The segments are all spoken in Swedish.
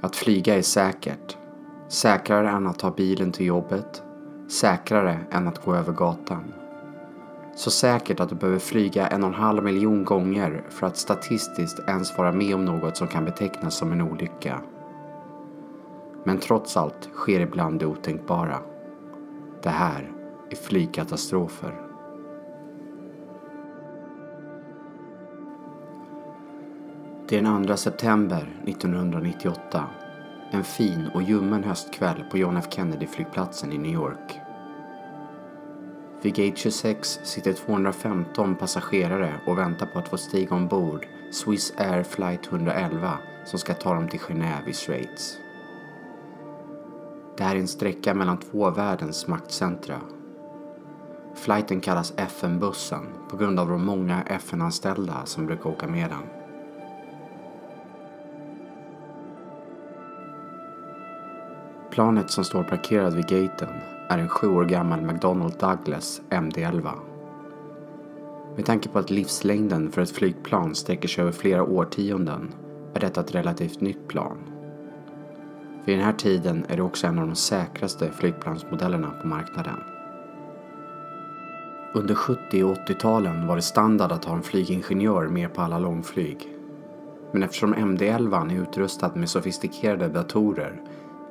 Att flyga är säkert. Säkrare än att ta bilen till jobbet. Säkrare än att gå över gatan. Så säkert att du behöver flyga en och en halv miljon gånger för att statistiskt ens vara med om något som kan betecknas som en olycka. Men trots allt sker ibland det otänkbara. Det här är flygkatastrofer. Det är den 2 september 1998. En fin och ljummen höstkväll på John F Kennedy-flygplatsen i New York. Vid gate 26 sitter 215 passagerare och väntar på att få stiga ombord Swiss Air flight 111 som ska ta dem till Genève i Schweiz. Det här är en sträcka mellan två av världens maktcentra. Flighten kallas FN-bussen på grund av de många FN-anställda som brukar åka med den. Planet som står parkerad vid gaten är en sju år gammal McDonnell Douglas MD-11. Med tanke på att livslängden för ett flygplan sträcker sig över flera årtionden är detta ett relativt nytt plan. Vid den här tiden är det också en av de säkraste flygplansmodellerna på marknaden. Under 70 och 80-talen var det standard att ha en flygingenjör med på alla långflyg. Men eftersom MD-11 är utrustad med sofistikerade datorer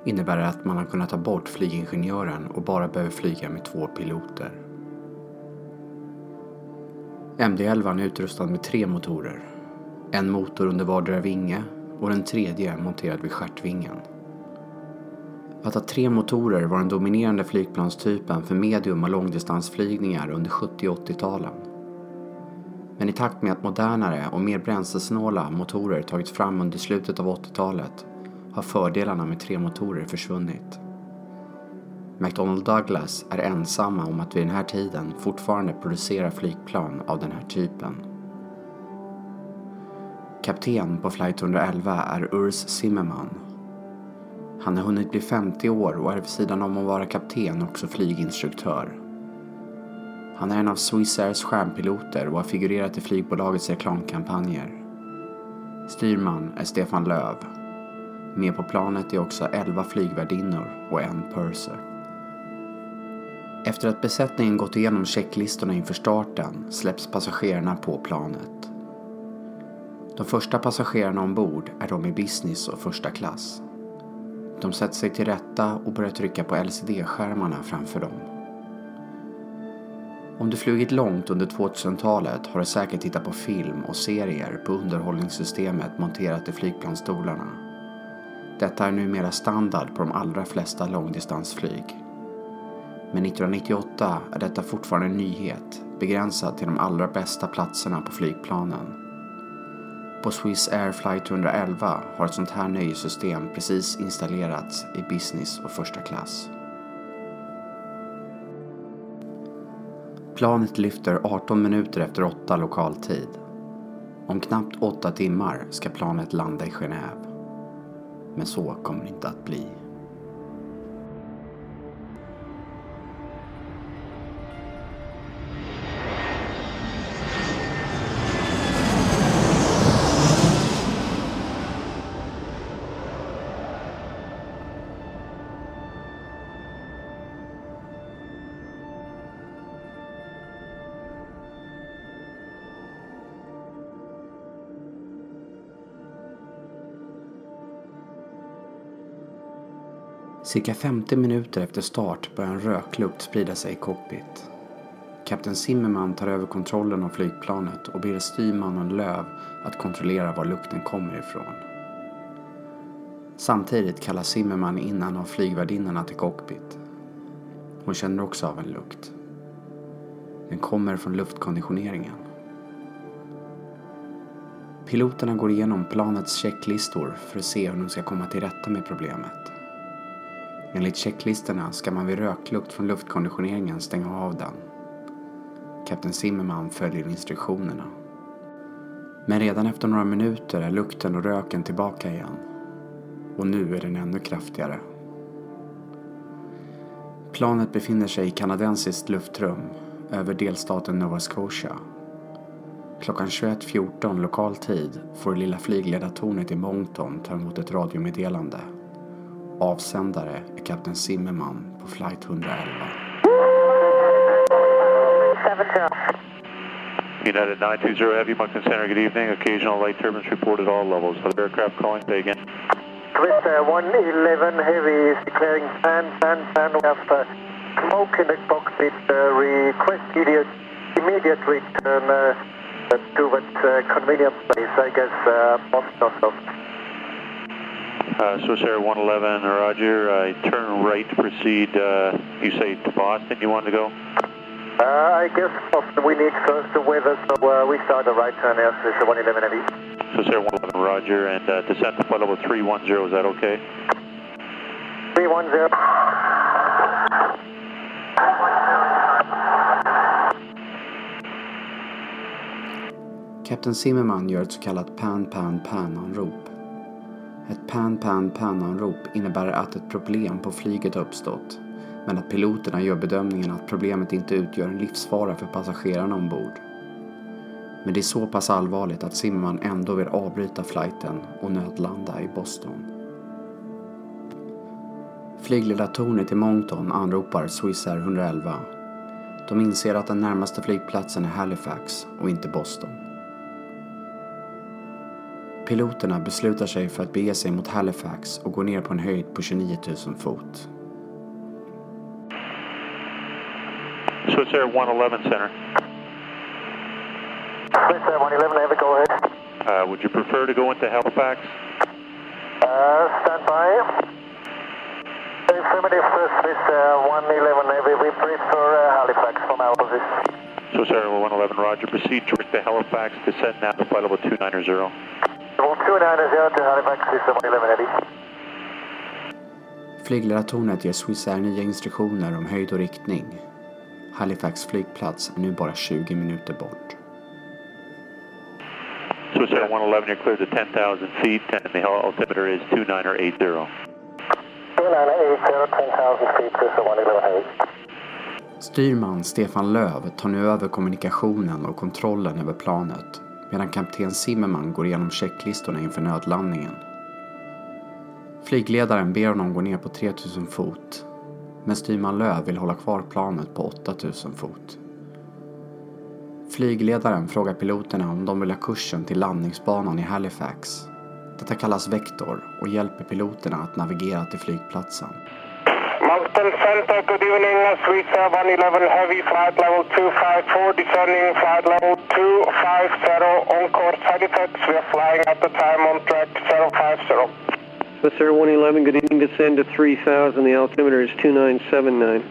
innebär det att man har kunnat ta bort flygingenjören och bara behöver flyga med två piloter. MD-11 är utrustad med tre motorer. En motor under vardera vinge och den tredje monterad vid stjärtvingen. Att ha tre motorer var den dominerande flygplanstypen för medium och långdistansflygningar under 70 och 80-talen. Men i takt med att modernare och mer bränslesnåla motorer tagits fram under slutet av 80-talet har fördelarna med tre motorer försvunnit. McDonnell Douglas är ensamma om att vid den här tiden fortfarande producera flygplan av den här typen. Kapten på flight 111 är Urs Zimmermann. Han har hunnit bli 50 år och är vid sidan om att vara kapten också flyginstruktör. Han är en av Swissairs stjärnpiloter och har figurerat i flygbolagets reklamkampanjer. Styrman är Stefan Löv med på planet är också 11 flygvärdinnor och en purser. Efter att besättningen gått igenom checklistorna inför starten släpps passagerarna på planet. De första passagerarna ombord är de i business och första klass. De sätter sig till rätta och börjar trycka på LCD-skärmarna framför dem. Om du flugit långt under 2000-talet har du säkert tittat på film och serier på underhållningssystemet monterat i flygplansstolarna. Detta är numera standard på de allra flesta långdistansflyg. Men 1998 är detta fortfarande en nyhet, begränsad till de allra bästa platserna på flygplanen. På Swiss Air Flight 111 har ett sånt här nöjessystem precis installerats i business och första klass. Planet lyfter 18 minuter efter 8 lokaltid. Om knappt 8 timmar ska planet landa i Genève. Men så kommer det inte att bli. Cirka 50 minuter efter start börjar en röklukt sprida sig i cockpit. Kapten Zimmerman tar över kontrollen av flygplanet och ber styrmannen Löv att kontrollera var lukten kommer ifrån. Samtidigt kallar Zimmerman in en av flygvärdinnorna till cockpit. Hon känner också av en lukt. Den kommer från luftkonditioneringen. Piloterna går igenom planets checklistor för att se hur de ska komma till rätta med problemet. Enligt checklistorna ska man vid röklukt från luftkonditioneringen stänga av den. Kapten Zimmerman följer instruktionerna. Men redan efter några minuter är lukten och röken tillbaka igen. Och nu är den ännu kraftigare. Planet befinner sig i kanadensiskt luftrum över delstaten Nova Scotia. Klockan 21.14 lokal tid får det lilla flygledartornet i Moncton ta emot ett radiomeddelande. Avsändare är kapten Zimmerman på flight 111. United 920 Heavy, Moncton Center, good evening. Occasional light turbulence reported at all levels. Other aircraft calling, say again. Swiss uh, 111 Heavy is declaring fan, fan, fan. We have uh, smoke in the cockpit. Uh, request immediate, immediate return uh, towards uh, convenient place, I guess, uh, Boston or Uh, Swiss Air 111, Roger. I turn right to proceed. Uh, you say to Boston you want to go? Uh, I guess Boston, we need first the weather, so uh, we start the right turn here, Swiss 111 Heavy. Swiss Air 111, Roger. And uh, descent to flight level 310, is that okay? 310. Kapten Zimmerman gör ett så kallat pan-pan-pan-anrop. Ett pan-pan-pan-anrop innebär att ett problem på flyget har uppstått men att piloterna gör bedömningen att problemet inte utgör en livsfara för passagerarna ombord. Men det är så pass allvarligt att Zimmerman ändå vill avbryta flighten och nödlanda i Boston. Flygledartornet i Moncton anropar Swissair111. De inser att den närmaste flygplatsen är Halifax och inte Boston. Piloterna beslutar sig för att bege sig mot Halifax och går ner på en höjd på 29 000 fot. Swiss Air 111 Center. Swiss Air 111 Heavy, go ahead. Uh, would you prefer to go into Halifax? Uh, stand by. Affirmative, Swiss uh, 111 Heavy. We prefer uh, Halifax from our position. Swiss Air 111, Roger. Proceed direct to Halifax. Descend now to flight level 290. Flygledartornet ger Swiss Air nya instruktioner om höjd och riktning. Halifax flygplats är nu bara 20 minuter bort. Swiss Air 111, you're cleared to 10,000 feet, and the altimeter is 2980. 290, 10,000 feet, Swiss 111 Heavy. Styrman Stefan Löv tar nu över kommunikationen och kontrollen över planet medan kapten Zimmerman går igenom checklistorna inför nödlandningen. Flygledaren ber honom gå ner på 3000 fot men styrman Löv vill hålla kvar planet på 8000 fot. Flygledaren frågar piloterna om de vill ha kursen till landningsbanan i Halifax. Detta kallas vektor och hjälper piloterna att navigera till flygplatsen. Mountain Center, good evening. Air 111 Heavy, flight level 254, descending flight level 250, on course Halifax. We are flying at the time on track 050. Swiss Air 111, good evening, descend to 3000, the altimeter is 2979.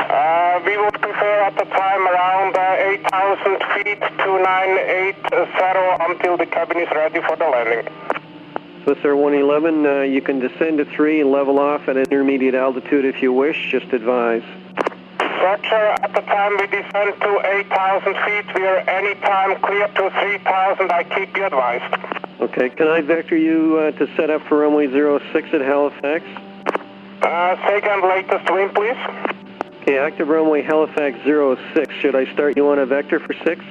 Uh, we would prefer at the time around uh, 8,000 feet, 2980 until the cabin is ready for the landing. Swiss Air 111, uh, you can descend to 3 and level off at an intermediate altitude if you wish, just advise. Roger, at the time we descend to 8,000 feet, we are anytime clear to 3,000. I keep you advised. Okay, can I vector you uh, to set up for runway 06 at Halifax? Uh, second latest wind, please. Okay, active runway Halifax 06. Should I start you on a vector for 6?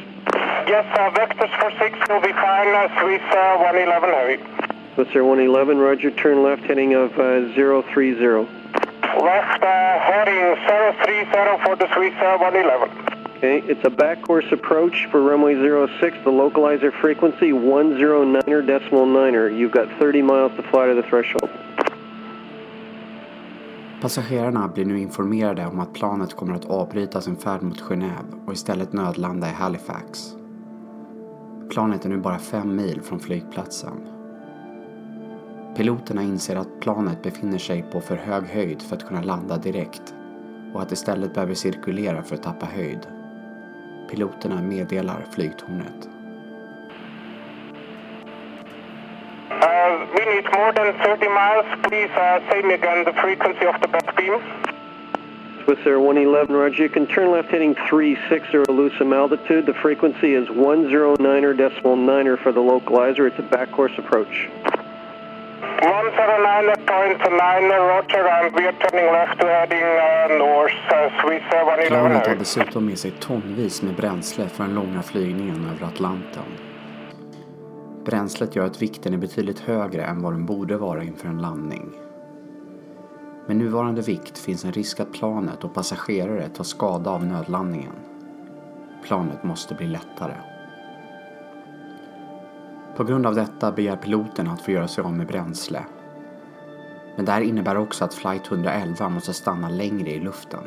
Yes, uh, vectors for 6 will be fine. Uh, Swiss uh, 111 heavy. Swiss Air 111, roger, turn left heading of uh, 030. Left uh, heading 030 for the Swiss uh, 111. Okay, it's a back course approach for runway 06, the localizer frequency 109er decimal niner. You've got 30 miles to fly to the threshold. Passagerarna blir nu informerade om att planet kommer att avbryta sin färd mot Genève och istället nödlanda i Halifax. Planet är nu bara fem mil från flygplatsen. Piloterna inser att planet befinner sig på för hög höjd för att kunna landa direkt och att istället behöver cirkulera för att tappa höjd. Piloterna meddelar flygtornet. Uh, we need more than 30 miles. Please uh, say me again the frequency of the back beam. Swiss Air 111, roger, you can turn left heading 360 Lucem altitude. The frequency is 109er decimal niner for the localizer. It's a back course approach. Planet har Heavy. dessutom med sig tonvis med bränsle för den långa flygningen över Atlanten. Bränslet gör att vikten är betydligt högre än vad den borde vara inför en landning. Med nuvarande vikt finns en risk att planet och passagerare tar skada av nödlandningen. Planet måste bli lättare. På grund av detta begär piloten att få göra sig av med bränsle. Men det här innebär också att flight 111 måste stanna längre i luften.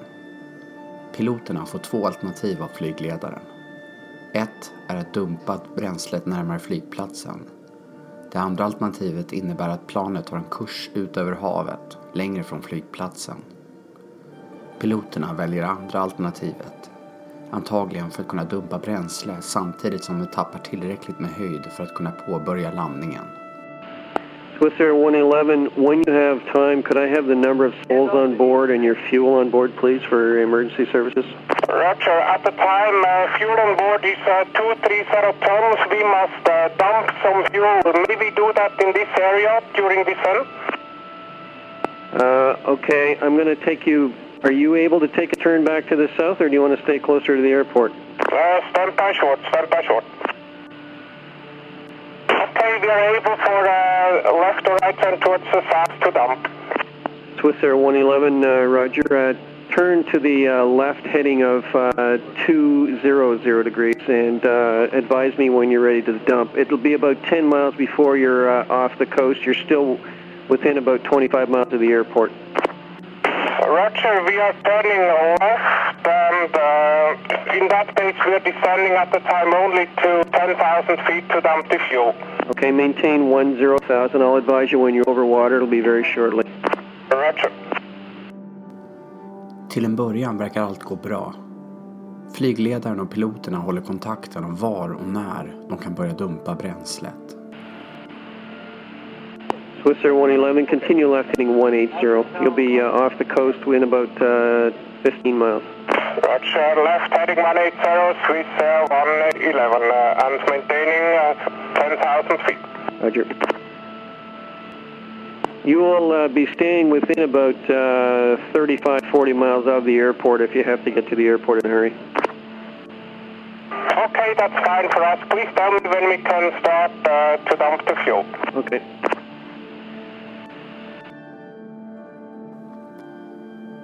Piloterna får två alternativ av flygledaren. Ett är att dumpa bränslet närmare flygplatsen. Det andra alternativet innebär att planet tar en kurs ut över havet, längre från flygplatsen. Piloterna väljer andra alternativet. Antagligen för att kunna dumpa bränsle samtidigt som de tappar tillräckligt med höjd för att kunna påbörja landningen. Swiss Air 111, when you have time, could I have the number of souls on board and your fuel on board, please, for emergency services? Roger, at the time uh, fuel on board is uh, 230 tons. We must uh, dump some fuel. Maybe do that in this area during descent. Uh, okay, I'm going to take you. Are you able to take a turn back to the south, or do you want to stay closer to the airport? Uh, stand by short, stand by short. We are able for uh, left or right turn towards the south to dump. Swiss Air 111, uh, Roger. Uh, turn to the uh, left heading of uh, 200 degrees and uh, advise me when you're ready to dump. It'll be about 10 miles before you're uh, off the coast. You're still within about 25 miles of the airport. Roger, we are turning left and uh, in that case we are descending at the time only to 10,000 feet to dump the fuel. Okay, maintain 10,000. I'll advise you when you're over water. It'll be very shortly. Roger. Till en början verkar allt gå bra. Flygledaren och piloterna håller kontakten om var och när de kan börja dumpa bränslet. Swiss Air 111, continue left heading 180. You'll be uh, off the coast in about uh, 15 miles. Roger, left heading 180, Swiss Air 111 uh, and maintaining uh, 10,000 feet. Roger. You will uh, be staying within about uh, 35, 40 miles of the airport if you have to get to the airport in a hurry. Okay, that's fine for us. Please tell me when we can start uh, to dump the fuel. Okay.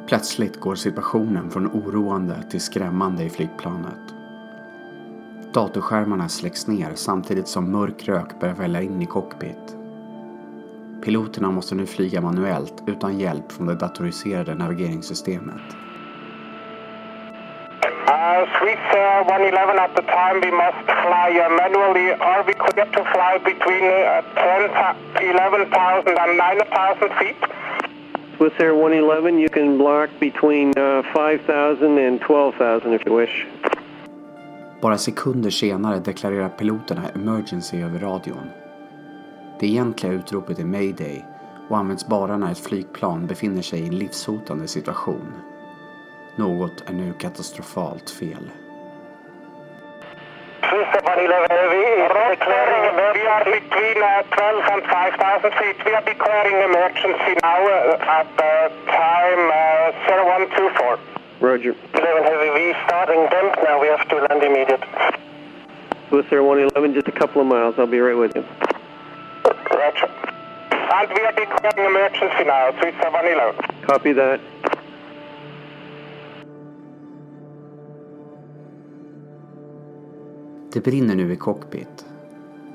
Plötsligt går situationen från oroande till skrämmande i flygplanet. Datorskärmarna släcks ner samtidigt som mörk rök börjar välla in i cockpit. Piloterna måste nu flyga manuellt utan hjälp från det datoriserade navigeringssystemet. Uh, Swiss uh, 111 at the time we must fly uh, manually. Are we clear to fly between uh, 10, 11,000 and 9,000 feet? Swiss Air 111, you can block between uh, 5,000 and 12,000 if you wish. Bara sekunder senare deklarerar piloterna emergency över radion. Det egentliga utropet är mayday och används bara när ett flygplan befinner sig i en livshotande situation. Något är nu katastrofalt fel. Swiss 111 Heavy is declaring, we are between uh, 12 and 5,000 feet. We are declaring emergency now uh, at uh, time uh, 0124. Roger. 11 Heavy, we starting dump now. We have to land immediate. Swiss Air 111, just a couple of miles. I'll be right with you. Roger. And we are declaring emergency now, Swiss 111. Copy that. Det brinner nu i cockpit.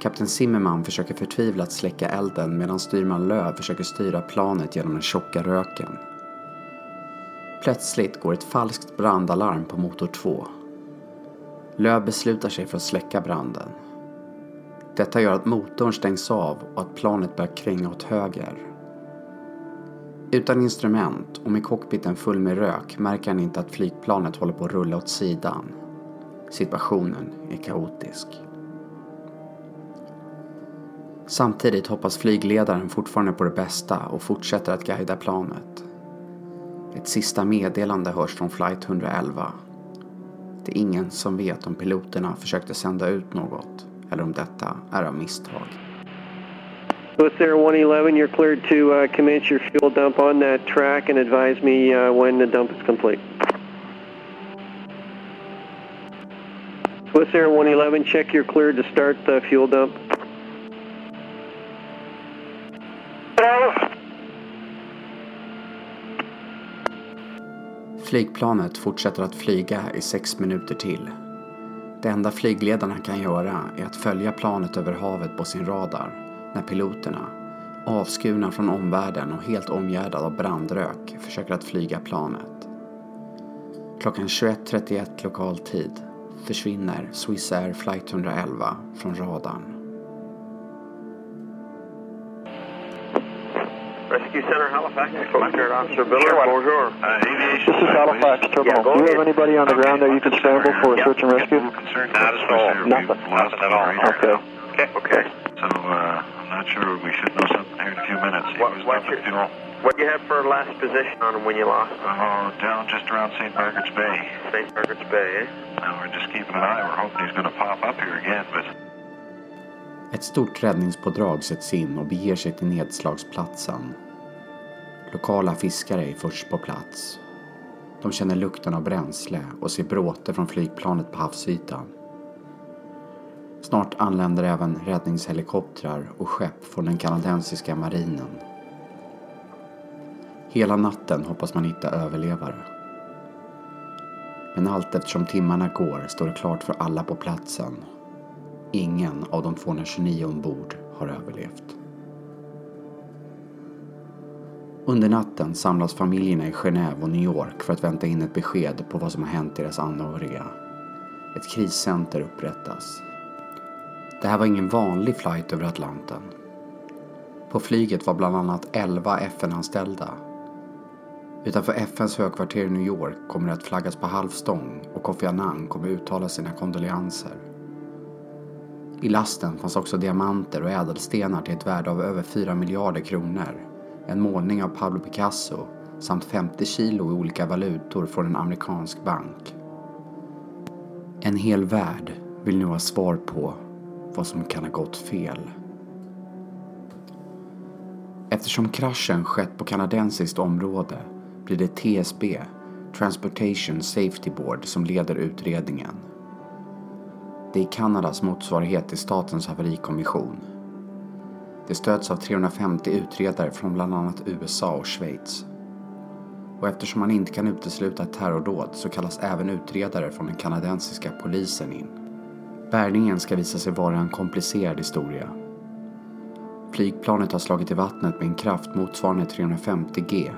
Kapten Zimmerman försöker förtvivlat släcka elden medan styrman Löv försöker styra planet genom den tjocka röken. Plötsligt går ett falskt brandalarm på motor 2. Löv beslutar sig för att släcka branden. Detta gör att motorn stängs av och att planet börjar kränga åt höger. Utan instrument och med cockpiten full med rök märker han inte att flygplanet håller på att rulla åt sidan. Situationen är kaotisk. Samtidigt hoppas flygledaren fortfarande på det bästa och fortsätter att guida planet. Sista meddelande hörs från flight 111. Det är ingen som vet om piloterna försökte sända ut något eller om detta är av misstag. Swiss Air 111, you're cleared to uh, commence your fuel dump on that track and advise me uh, when the dump is complete. Swiss Air 111, check you're cleared to start the fuel dump. Flygplanet fortsätter att flyga i sex minuter till. Det enda flygledarna kan göra är att följa planet över havet på sin radar när piloterna, avskurna från omvärlden och helt omgärdade av brandrök, försöker att flyga planet. Klockan 21.31 lokal tid försvinner Swiss Air Flight 111 från radarn. Rescue Center, Halifax. Coast Officer Biller. Bonjour. Uh, aviation. This is Halifax Terminal. Do you have anybody on the ground that you can scramble for a search and rescue? Not at all. Nothing. Nothing at all. Okay. Okay. Okay. So, uh, I'm not sure. We should know something here in a few minutes. He What- was what's your- fuel. What do you have for last position on him when you lost? Oh, down just around St. Margaret's Bay. St. Margaret's Bay, eh? Now we're just keeping an eye. We're hoping he's going to pop up here again, but Ett stort räddningspådrag sätts in och beger sig till nedslagsplatsen. Lokala fiskare är först på plats. De känner lukten av bränsle och ser bråte från flygplanet på havsytan. Snart anländer även räddningshelikoptrar och skepp från den kanadensiska marinen. Hela natten hoppas man hitta överlevare. Men allt eftersom timmarna går står det klart för alla på platsen Ingen av de 229 ombord har överlevt. Under natten samlas familjerna i Genève och New York för att vänta in ett besked på vad som har hänt deras anhöriga. Ett kriscenter upprättas. Det här var ingen vanlig flight över Atlanten. På flyget var bland annat 11 FN-anställda. Utanför FNs högkvarter i New York kommer det att flaggas på halvstång och Kofi Annan kommer uttala sina kondolenser. I lasten fanns också diamanter och ädelstenar till ett värde av över 4 miljarder kronor, en målning av Pablo Picasso samt 50 kilo i olika valutor från en amerikansk bank. En hel värld vill nu ha svar på vad som kan ha gått fel. Eftersom kraschen skett på kanadensiskt område blir det TSB, Transportation Safety Board, som leder utredningen. Det är Kanadas motsvarighet till Statens haverikommission. Det stöds av 350 utredare från bland annat USA och Schweiz. Och eftersom man inte kan utesluta ett terrordåd så kallas även utredare från den kanadensiska polisen in. Bärgningen ska visa sig vara en komplicerad historia. Flygplanet har slagit i vattnet med en kraft motsvarande 350 G,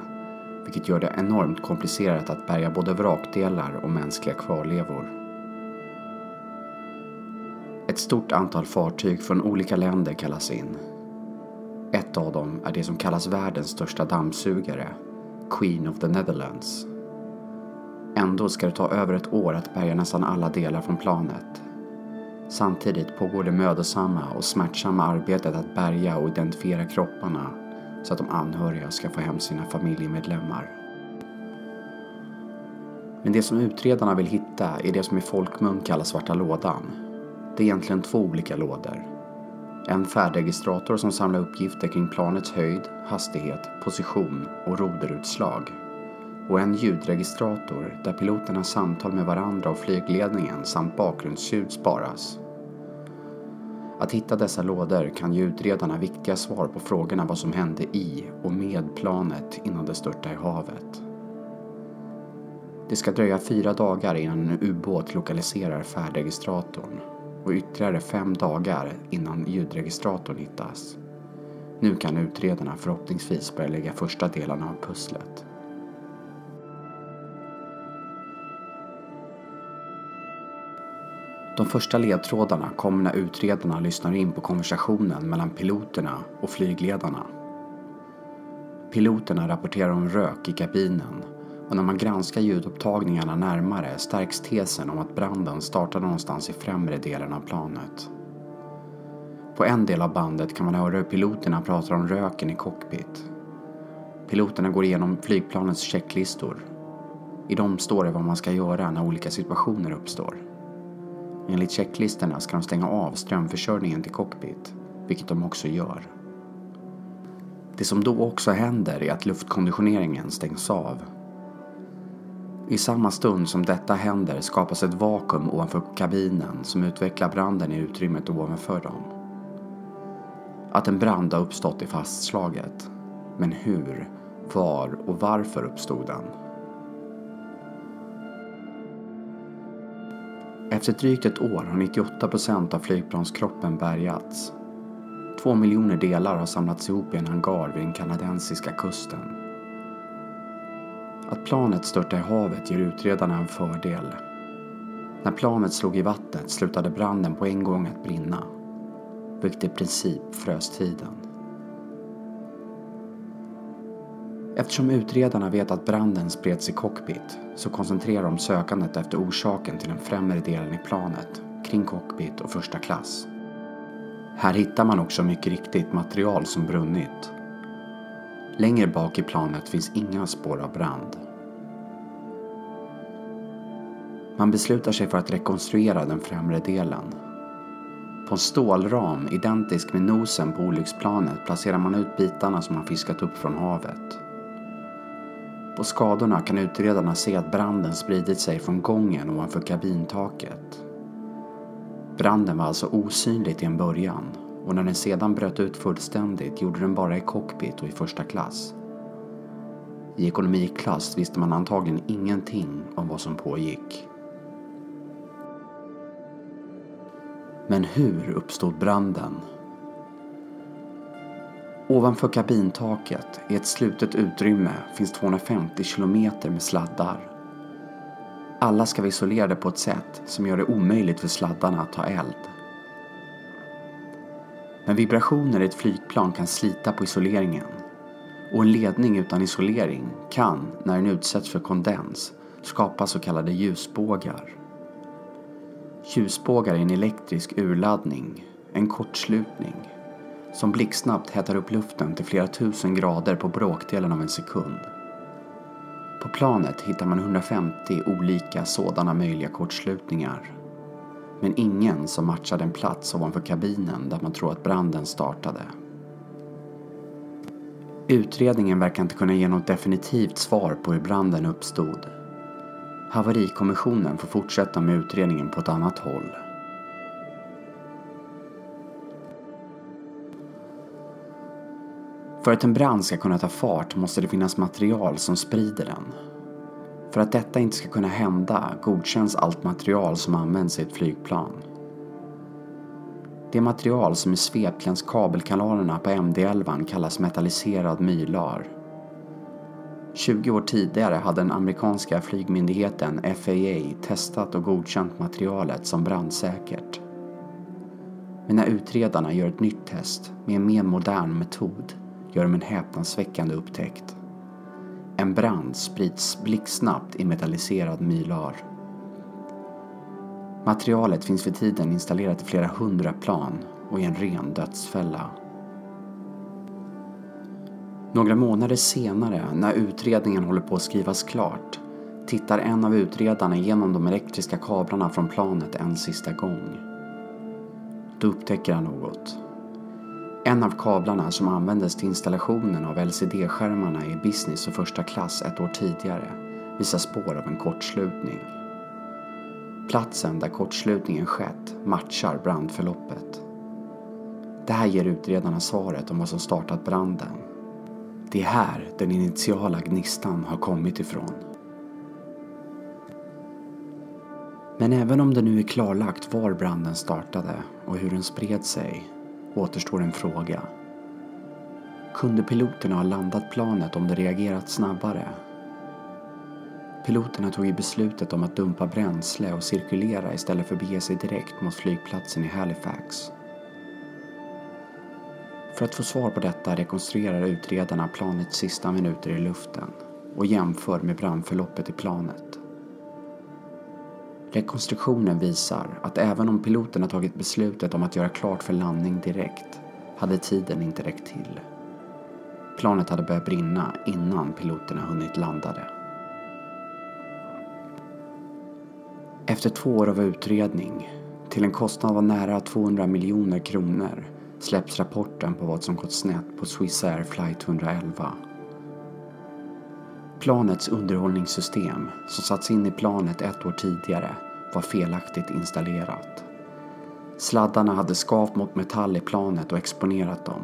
vilket gör det enormt komplicerat att bärga både vrakdelar och mänskliga kvarlevor. Ett stort antal fartyg från olika länder kallas in. Ett av dem är det som kallas världens största dammsugare, Queen of the Netherlands. Ändå ska det ta över ett år att bärga nästan alla delar från planet. Samtidigt pågår det mödosamma och smärtsamma arbetet att bärga och identifiera kropparna så att de anhöriga ska få hem sina familjemedlemmar. Men det som utredarna vill hitta är det som i folkmun kallas svarta lådan. Det är egentligen två olika lådor. En färdregistrator som samlar uppgifter kring planets höjd, hastighet, position och roderutslag. Och en ljudregistrator där piloternas samtal med varandra och flygledningen samt bakgrundsljud sparas. Att hitta dessa lådor kan ge utredarna viktiga svar på frågorna vad som hände i och med planet innan det störtade i havet. Det ska dröja fyra dagar innan en ubåt lokaliserar färdregistratorn och ytterligare fem dagar innan ljudregistratorn hittas. Nu kan utredarna förhoppningsvis börja lägga första delarna av pusslet. De första ledtrådarna kommer när utredarna lyssnar in på konversationen mellan piloterna och flygledarna. Piloterna rapporterar om rök i kabinen och när man granskar ljudupptagningarna närmare stärks tesen om att branden startade någonstans i främre delen av planet. På en del av bandet kan man höra hur piloterna pratar om röken i cockpit. Piloterna går igenom flygplanets checklistor. I dem står det vad man ska göra när olika situationer uppstår. Enligt checklistorna ska de stänga av strömförsörjningen till cockpit, vilket de också gör. Det som då också händer är att luftkonditioneringen stängs av. I samma stund som detta händer skapas ett vakuum ovanför kabinen som utvecklar branden i utrymmet ovanför dem. Att en brand har uppstått är fastslaget. Men hur, var och varför uppstod den? Efter drygt ett år har 98 procent av flygplanskroppen bärgats. Två miljoner delar har samlats ihop i en hangar vid den kanadensiska kusten. Att planet störtade i havet ger utredarna en fördel. När planet slog i vattnet slutade branden på en gång att brinna, vilket i princip frös tiden. Eftersom utredarna vet att branden spreds i cockpit så koncentrerar de sökandet efter orsaken till den främre delen i planet, kring cockpit och första klass. Här hittar man också mycket riktigt material som brunnit. Längre bak i planet finns inga spår av brand. Man beslutar sig för att rekonstruera den främre delen. På en stålram identisk med nosen på olycksplanet placerar man ut bitarna som man fiskat upp från havet. På skadorna kan utredarna se att branden spridit sig från gången ovanför kabintaket. Branden var alltså osynlig till en början och när den sedan bröt ut fullständigt gjorde den bara i cockpit och i första klass. I ekonomiklass visste man antagligen ingenting om vad som pågick. Men hur uppstod branden? Ovanför kabintaket, i ett slutet utrymme, finns 250 kilometer med sladdar. Alla ska vara isolerade på ett sätt som gör det omöjligt för sladdarna att ta eld. Men vibrationer i ett flygplan kan slita på isoleringen. Och en ledning utan isolering kan, när den utsätts för kondens, skapa så kallade ljusbågar. Ljusbågar är en elektrisk urladdning, en kortslutning, som blixtsnabbt hettar upp luften till flera tusen grader på bråkdelen av en sekund. På planet hittar man 150 olika sådana möjliga kortslutningar. Men ingen som matchar den plats ovanför kabinen där man tror att branden startade. Utredningen verkar inte kunna ge något definitivt svar på hur branden uppstod. Haverikommissionen får fortsätta med utredningen på ett annat håll. För att en brand ska kunna ta fart måste det finnas material som sprider den. För att detta inte ska kunna hända godkänns allt material som används i ett flygplan. Det material som är svept längs kabelkanalerna på MD-11 kallas metalliserad mylar. 20 år tidigare hade den amerikanska flygmyndigheten FAA testat och godkänt materialet som brandsäkert. Men när utredarna gör ett nytt test med en mer modern metod gör de en häpnadsväckande upptäckt. En brand sprids blixtsnabbt i metalliserad mylar. Materialet finns för tiden installerat i flera hundra plan och är en ren dödsfälla. Några månader senare, när utredningen håller på att skrivas klart, tittar en av utredarna igenom de elektriska kablarna från planet en sista gång. Då upptäcker han något. En av kablarna som användes till installationen av LCD-skärmarna i business och första klass ett år tidigare visar spår av en kortslutning. Platsen där kortslutningen skett matchar brandförloppet. Det här ger utredarna svaret om vad som startat branden. Det är här den initiala gnistan har kommit ifrån. Men även om det nu är klarlagt var branden startade och hur den spred sig återstår en fråga. Kunde piloterna ha landat planet om de reagerat snabbare? Piloterna tog ju beslutet om att dumpa bränsle och cirkulera istället för att bege sig direkt mot flygplatsen i Halifax. För att få svar på detta rekonstruerar utredarna planets sista minuter i luften och jämför med brandförloppet i planet. Rekonstruktionen visar att även om piloterna tagit beslutet om att göra klart för landning direkt hade tiden inte räckt till. Planet hade börjat brinna innan piloterna hunnit landa det. Efter två år av utredning, till en kostnad av nära 200 miljoner kronor, släpps rapporten på vad som gått snett på Swissair flight 111. Planets underhållningssystem, som satts in i planet ett år tidigare, var felaktigt installerat. Sladdarna hade skavt mot metall i planet och exponerat dem.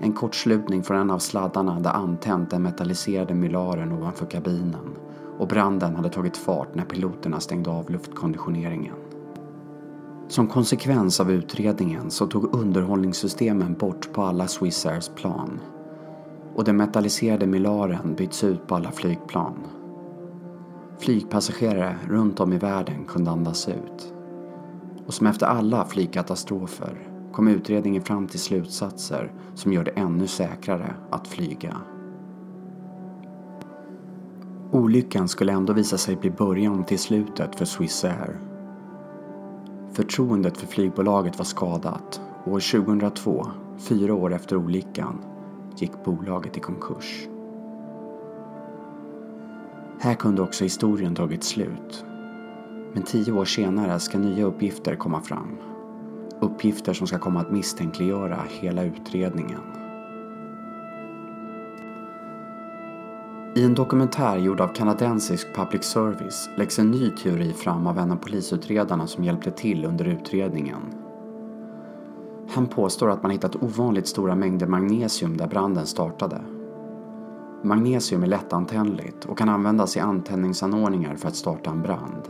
En kortslutning från en av sladdarna hade antänt den metalliserade mylaren ovanför kabinen och branden hade tagit fart när piloterna stängde av luftkonditioneringen. Som konsekvens av utredningen så tog underhållningssystemen bort på alla Swissairs plan och den metalliserade milaren byts ut på alla flygplan. Flygpassagerare runt om i världen kunde andas ut. Och som efter alla flygkatastrofer kom utredningen fram till slutsatser som gör det ännu säkrare att flyga. Olyckan skulle ändå visa sig bli början till slutet för Swissair. Förtroendet för flygbolaget var skadat och år 2002, fyra år efter olyckan, gick bolaget i konkurs. Här kunde också historien tagit slut. Men tio år senare ska nya uppgifter komma fram. Uppgifter som ska komma att misstänkliggöra hela utredningen. I en dokumentär gjord av kanadensisk public service läggs en ny teori fram av en av polisutredarna som hjälpte till under utredningen. Han påstår att man hittat ovanligt stora mängder magnesium där branden startade. Magnesium är lättantändligt och kan användas i antändningsanordningar för att starta en brand.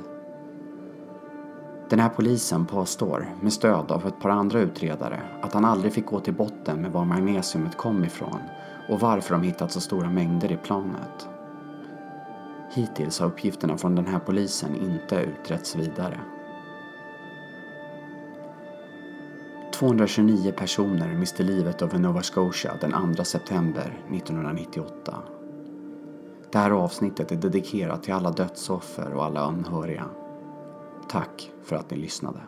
Den här polisen påstår, med stöd av ett par andra utredare, att han aldrig fick gå till botten med var magnesiumet kom ifrån och varför de hittat så stora mängder i planet. Hittills har uppgifterna från den här polisen inte utretts vidare. 229 personer miste livet över Nova Scotia den 2 september 1998. Det här avsnittet är dedikerat till alla dödsoffer och alla anhöriga. Tack för att ni lyssnade.